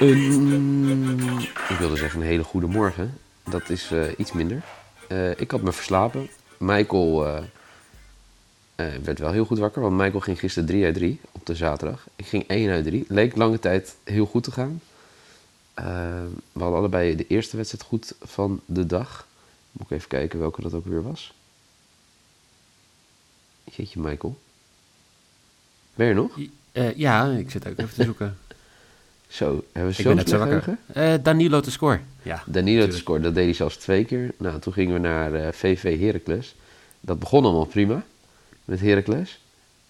Een, ik wilde zeggen een hele goede morgen. Dat is eh, iets minder. Eh, ik had me verslapen. Michael eh, eh, werd wel heel goed wakker, want Michael ging gisteren 3 uit 3 op de zaterdag. Ik ging 1 uit 3. Leek lange tijd heel goed te gaan. We hadden allebei de eerste wedstrijd goed van de dag. Moet ik even kijken welke dat ook weer was. Jeetje, Michael. Ben je er nog? Eh, ja, ik zit ook even te zoeken. Zo, hebben we ik zo net zo wakker. Eh, Danilo te score. Ja, Danilo te scoren, dat deed hij zelfs twee keer. Nou, toen gingen we naar eh, VV Heracles. Dat begon allemaal prima met Heracles.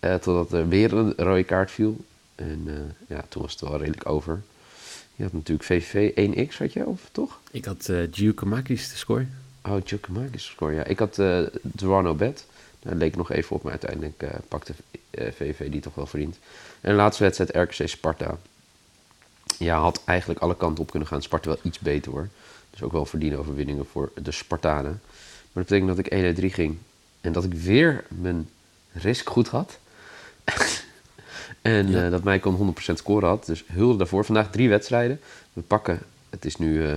Eh, totdat er weer een rode kaart viel. En eh, ja, toen was het wel redelijk over. Je had natuurlijk VVV 1x, had je, of toch? Ik had eh Giacomakis te score. Oh, Giacomakis score, ja. Ik had eh Duano Bet. Daar leek nog even op, maar uiteindelijk eh, pakte eh, VVV die toch wel verdiend. En de laatste wedstrijd RKC Sparta. Ja, had eigenlijk alle kanten op kunnen gaan. Sparta wel iets beter hoor. Dus ook wel verdiende overwinningen voor de Spartanen. Maar dat betekent dat ik 1 uit 3 ging. En dat ik weer mijn risk goed had. en Ja. eh, dat mij kon 100% scoren had. Dus hulde daarvoor. Vandaag drie wedstrijden. We pakken, het is nu eh,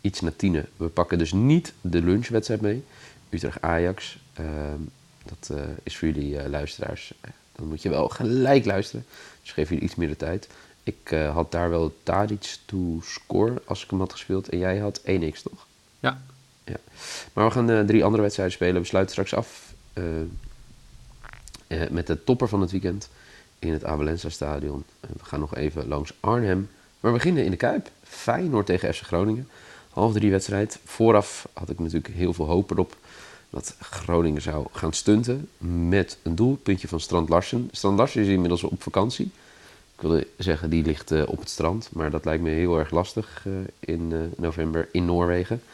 iets na tienen. We pakken dus niet de lunchwedstrijd mee. Utrecht-Ajax. Ehm, dat eh, is voor jullie luisteraars. dan moet je wel gelijk luisteren. Dus geef jullie iets meer de tijd. Ik eh, had daar wel Tadic to score als ik hem had gespeeld. En jij had 1x, toch? Ja. Ja. Maar we gaan eh, drie andere wedstrijden spelen. We sluiten straks af eh, met de topper van het weekend in het Abelensa Stadion. We gaan nog even langs Arnhem. Maar we beginnen in de Kuip. Feyenoord tegen FC Groningen. Half drie wedstrijd. Vooraf had ik natuurlijk heel veel hoop erop dat Groningen zou gaan stunten met een doelpuntje van Strand Larsen. Strand Larsen is inmiddels op vakantie. Ik wilde zeggen, die ligt eh, op het strand. Maar dat lijkt me heel erg lastig eh, in eh, november in Noorwegen.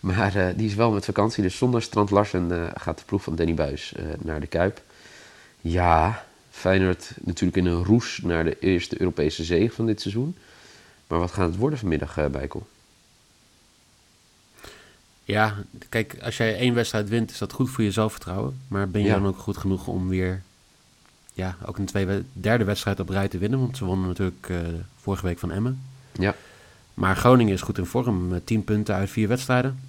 Maar die is wel met vakantie. Dus zonder Strand Larsen gaat de ploeg van Danny Buis naar de Kuip. Ja, Feyenoord natuurlijk in een roes naar de eerste Europese zege van dit seizoen. Maar wat gaat het worden vanmiddag, eh Bijkel? Ja, kijk, als jij één wedstrijd wint, is dat goed voor je zelfvertrouwen. Maar ben je Ja. dan ook goed genoeg om weer, ja, ook een tweede, derde wedstrijd op rij te winnen? Want ze wonnen natuurlijk eh, vorige week van Emmen. Ja, Maar Groningen is goed in vorm, met 10 punten uit vier wedstrijden.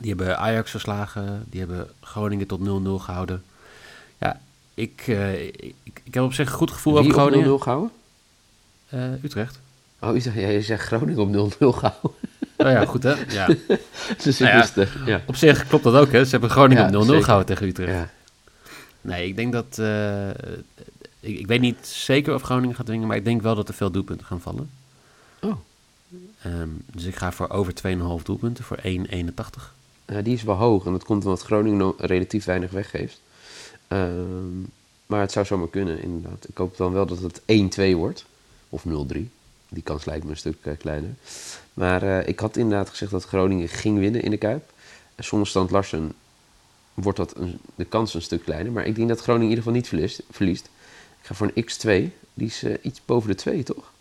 Die hebben Ajax verslagen, die hebben Groningen tot 0-0 gehouden. Ja, ik, eh, ik, ik heb op zich een goed gevoel wie over op 0-0 Groningen. gehouden? Eh, Utrecht. Oh, je zegt, ja, je zegt Groningen op 0-0 gehouden. Oh ja, goed hè? Ja. dus ik Nou ja. Ja. Op zich klopt dat ook hè. Ze hebben Groningen Ja, op 0-0 zeker. gehouden tegen Utrecht. Nee, ik denk dat... eh, ik, ik weet niet zeker of Groningen gaat winnen, maar ik denk wel dat er veel doelpunten gaan vallen. Oh, Ehm, dus ik ga voor over 2,5 doelpunten, voor 1,81. Ja, die is wel hoog. En dat komt omdat Groningen relatief weinig weggeeft. Ehm, maar het zou zomaar kunnen, inderdaad. Ik hoop dan wel dat het 1-2 wordt. Of 0-3. Die kans lijkt me een stuk eh, kleiner. Maar eh, ik had inderdaad gezegd dat Groningen ging winnen in de Kuip. En zonder Stand Larsen wordt dat een, de kans een stuk kleiner. Maar ik denk dat Groningen in ieder geval niet verliest. verliest. Ik ga voor een x2. Die is eh, iets boven de 2, toch?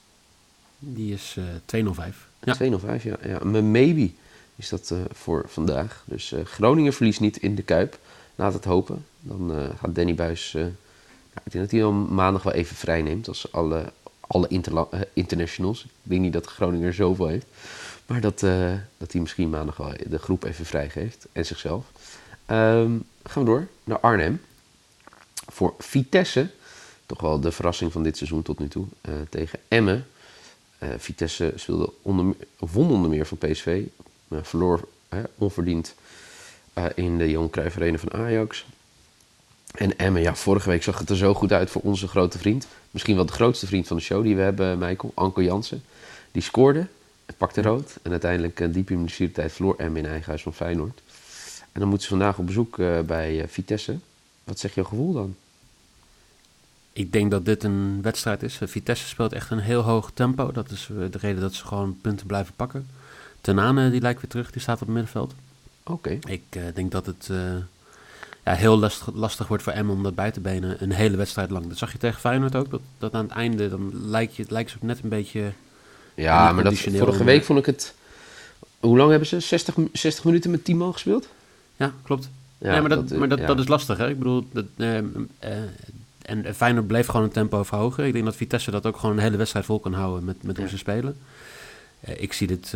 Die is eh 2,05. Ja. 205, ja. ja. Mijn maybe is dat eh, voor vandaag. Dus Groningen verliest niet in de Kuip. Laat het hopen. Dan gaat Danny Buis... ja, ik denk dat hij dan maandag wel even vrij neemt als alle, alle internationals. Ik denk niet dat Groningen er zoveel heeft. Maar dat, dat hij misschien maandag wel de groep even vrijgeeft. En zichzelf. Ehm, gaan we door naar Arnhem. Voor Vitesse. Toch wel de verrassing van dit seizoen tot nu toe. eh, tegen Emmen. Eh, Vitesse speelde onder, won onder meer van PSV. maar verloor eh, onverdiend eh, in de Johan Cruijff Arena van Ajax. En Emmen, ja, vorige week zag het er zo goed uit voor onze grote vriend. Misschien wel de grootste vriend van de show die we hebben, Michael, Anko Jansen. Die scoorde, pakte rood en uiteindelijk diep in de blessuretijd verloor M in eigen huis van Feyenoord. En dan moeten ze vandaag op bezoek uh, bij uh, Vitesse. Wat zeg je gevoel dan? Ik denk dat dit een wedstrijd is. Vitesse speelt echt een heel hoog tempo. Dat is de reden dat ze gewoon punten blijven pakken. Tenane die lijkt weer terug, die staat op het middenveld. Oké. Ik uh, denk dat het uh, ja, heel lastig, lastig wordt voor Emmen om dat bij te benen een hele wedstrijd lang. Dat zag je tegen Feyenoord ook, dat, dat aan het einde dan lijkt, je, lijkt ze ook net een beetje... Ja, maar dat, vorige week vond ik het... Hoe lang hebben ze? 60, 60 minuten met 10 man gespeeld? Ja, klopt. Ja, maar dat, dat maar dat, ja. dat is lastig, hè? Ik bedoel, dat, uh, en Feyenoord bleef gewoon een tempo verhogen. Ik denk dat Vitesse dat ook gewoon een hele wedstrijd vol kan houden met, met hoe ze spelen. ik zie dit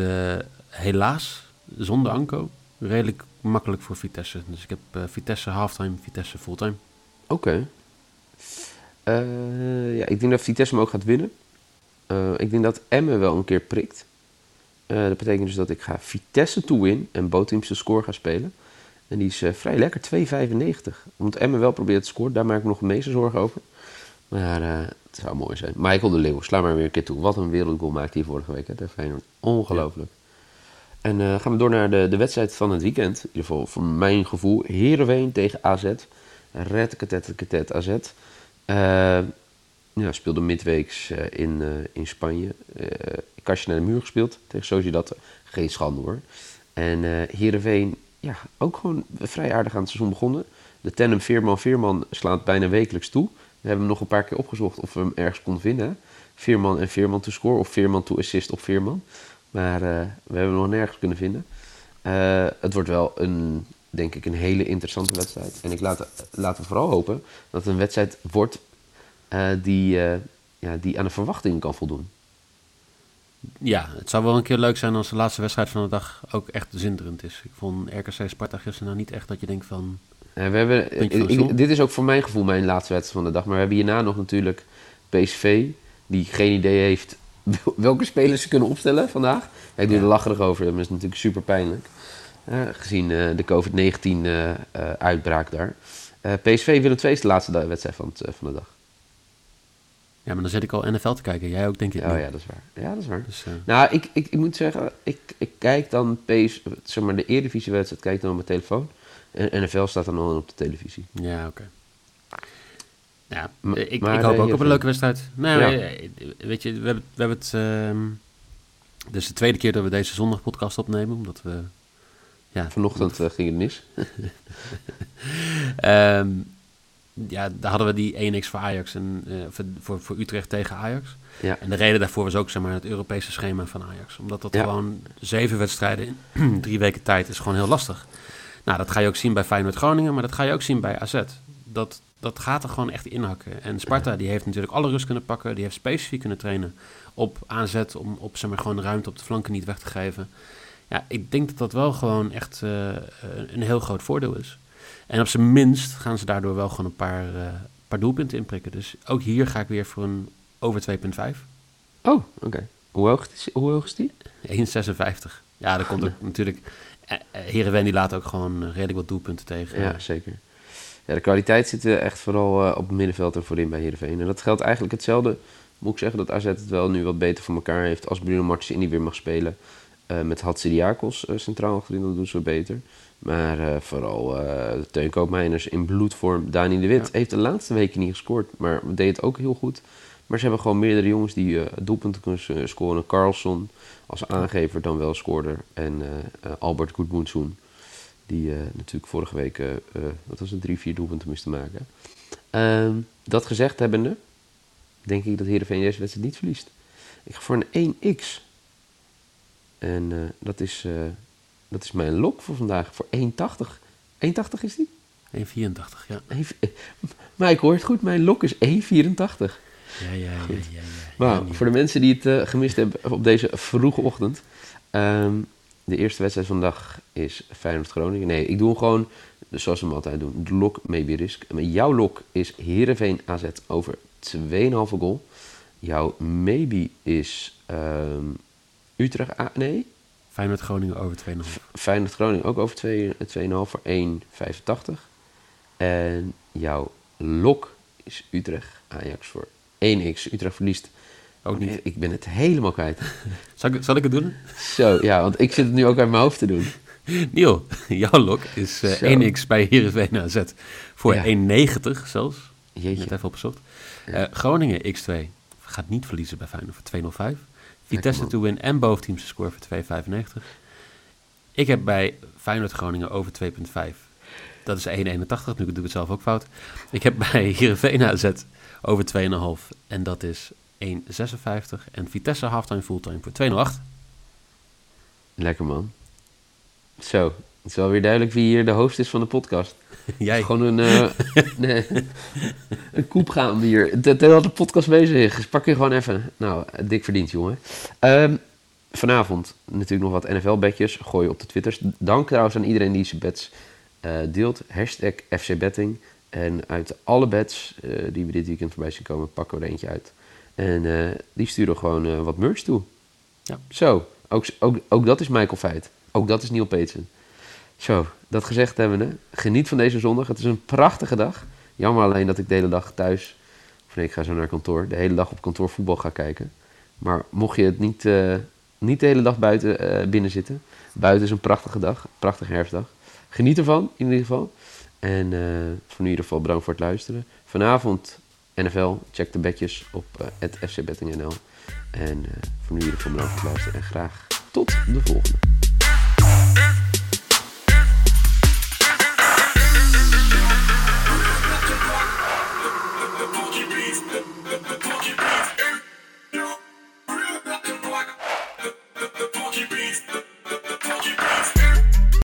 helaas, zonder Anko, redelijk makkelijk voor Vitesse. Dus ik heb Vitesse halftime, Vitesse fulltime. Oké. Okay. Ja, ik denk dat Vitesse hem ook gaat winnen. Ik denk dat Emmen wel een keer prikt. dat betekent dus dat ik ga Vitesse to win en Boteams de score ga spelen. En die is vrij lekker, 2,95. Omdat Emmen wel probeert te scoren, daar maak ik me nog de meeste zorgen over. Maar het zou mooi zijn. Michael de Leeuw, sla maar weer een keer toe. Wat een wereldgoal maakte hij vorige week hè, tegen Feyenoord. Ongelooflijk. Ja. En uh, gaan we door naar de, de wedstrijd van het weekend. In ieder geval, voor mijn gevoel, Heerenveen tegen AZ. Red AZ. Uh, ja, speelde midweeks in, in Spanje. kastje naar de muur gespeeld tegen Sociedad. Geen schande hoor. En Heerenveen, ja, ook gewoon vrij aardig aan het seizoen begonnen. De tandem Veerman-Veerman slaat bijna wekelijks toe. We hebben hem nog een paar keer opgezocht of we hem ergens konden vinden. Veerman en Veerman to score of Veerman to assist op Veerman. Maar uh, we hebben hem nog nergens kunnen vinden. Uh, het wordt wel een, denk ik, een hele interessante wedstrijd. En ik laat, we vooral hopen dat het een wedstrijd wordt uh, die, ja, die aan de verwachtingen kan voldoen. Ja, het zou wel een keer leuk zijn als de laatste wedstrijd van de dag ook echt zinderend is. Ik vond RKC Sparta gisteren nou niet echt dat je denkt van... we hebben, ik, dit is ook voor mijn gevoel mijn laatste wedstrijd van de dag. Maar we hebben hierna nog natuurlijk PSV, die geen idee heeft welke spelers ze kunnen opstellen vandaag. Ik doe er lacherig over, dat is natuurlijk super pijnlijk. Uh, gezien uh, de COVID-19 uh, uitbraak daar. PSV Willem II is de laatste wedstrijd van, het, van de dag. Ja, maar dan zit ik al NFL te kijken. Jij ook, denk ik. Oh ja, dat is waar. Ja, dat is waar. Dus, nou, ik, ik, ik moet zeggen, ik, ik kijk dan PS, zeg maar, de Eredivisie-wedstrijd kijk dan op mijn telefoon. En NFL staat dan al op de televisie. Ja, oké. Okay. Ja, ik, maar, ik hoop ook op een leuke wedstrijd. Nou, ja. weet je, we hebben, we hebben het... Dus de tweede keer dat we deze zondag podcast opnemen, omdat we... Ja, Vanochtend uh, ging het mis. um, ja, daar hadden we die 1x voor Ajax en uh, voor, voor Utrecht tegen Ajax. Ja. En de reden daarvoor was ook zeg maar, het Europese schema van Ajax. Omdat dat ja. gewoon zeven wedstrijden in drie weken tijd is gewoon heel lastig. Nou, dat ga je ook zien bij Feyenoord Groningen, maar dat ga je ook zien bij AZ. Dat dat gaat er gewoon echt inhakken. En Sparta die heeft natuurlijk alle rust kunnen pakken. Die heeft specifiek kunnen trainen op aanzet om op zeg maar, gewoon ruimte op de flanken niet weg te geven. Ja, ik denk dat dat wel gewoon echt uh, een heel groot voordeel is. En op zijn minst gaan ze daardoor wel gewoon een paar, uh, paar doelpunten inprikken. Dus ook hier ga ik weer voor een over 2,5. Oh, oké. Okay. Hoe, hoog is, hoe hoog is die? 1,56. Ja, dat komt ook natuurlijk... Heerenveen die laat ook gewoon redelijk wat doelpunten tegen. Ja, zeker ja, de kwaliteit zit echt vooral op het middenveld en voorin bij Heerenveen. En dat geldt eigenlijk hetzelfde. Moet ik zeggen dat AZ het wel nu wat beter voor elkaar heeft. Als Bruno Martins weer mag spelen. Uh, met Hatsidiakos uh, centraal achterin, dat doen ze beter. Maar vooral de Teun Koopmeiners in bloedvorm. Dani de Wit ja. heeft de laatste weken niet gescoord, maar deed het ook heel goed. Maar ze hebben gewoon meerdere jongens die doelpunten kunnen scoren. Carlson als aangever dan wel scoorde. En Albert Goedmoensoen die natuurlijk vorige week, wat was het, drie, vier doelpunten moesten maken. Uh, dat gezegd hebbende, denk ik dat Heerenveen deze wedstrijd niet verliest. Ik ga voor een 1x. En dat, is, dat is mijn lok voor vandaag, voor 1,80. 1,80 is die? 1,84, ja. Maar ik hoor het goed, mijn lok is 1,84. Ja, ja, ja, ja, ja, Maar voor de mensen die het gemist hebben op deze vroege ochtend... Um, de eerste wedstrijd van de dag is Feyenoord-Groningen. Nee, ik doe hem gewoon zoals we hem altijd doen. De lok, maybe risk. Jouw lok is Heerenveen AZ over 2,5 goal. Jouw maybe is um, Utrecht... A nee? Feyenoord-Groningen over 2,5. Feyenoord-Groningen ook over 2,5 voor 1,85. En jouw lok is Utrecht-Ajax voor 1x. Utrecht verliest Ook niet. Ik ben het helemaal kwijt. Zal ik, zal ik het doen? Zo, ja, want ik zit het nu ook uit mijn hoofd te doen. Niel, jouw lok is eh, Zo. 1x bij Heerenveen AZ voor Ja. 1,90 zelfs. Jeetje. even opgezocht. Eh, Groningen X2 gaat niet verliezen bij Feyenoord voor 205. Vitesse to win en boventeams te scoren voor 2,95. Ik heb bij Feyenoord Groningen over 2,5. Dat is 1,81. Nu doe ik het zelf ook fout. Ik heb bij Heerenveen AZ over 2,5. En dat is 1,56. En Vitesse halftime fulltime voor 2,08. Lekker man. Zo, het is wel weer duidelijk wie hier de host is van de podcast. Jij. Gewoon een, eh nee, een koep gaan we hier. Terwijl de podcast bezig is, dus pak je gewoon even. Nou, dik verdiend jongen. Ehm, vanavond natuurlijk nog wat NFL-bedjes. Gooi je op de Twitters. Dank trouwens aan iedereen die zijn bets eh, deelt. Hashtag FCBetting. En uit alle bets eh, die we dit weekend voorbij zien komen, pakken we er eentje uit. En eh, die sturen gewoon eh, wat merch toe. Ja. Zo, ook, ook, ook dat is Michael Feit. Ook dat is Neil Peetsen. Zo, dat gezegd hebbende, geniet van deze zondag. Het is een prachtige dag. Jammer alleen dat ik de hele dag thuis, of nee, ik ga zo naar kantoor, de hele dag op kantoor voetbal ga kijken. Maar mocht je het niet, eh, niet de hele dag buiten eh, binnen zitten, buiten is een prachtige dag, prachtige herfstdag. Geniet ervan, in ieder geval. En eh, voor nu in ieder geval bedankt voor het luisteren. Vanavond NFL, check de bedjes op fcbettingnl. En voor nu in ieder geval bedankt voor het luisteren en graag tot de volgende.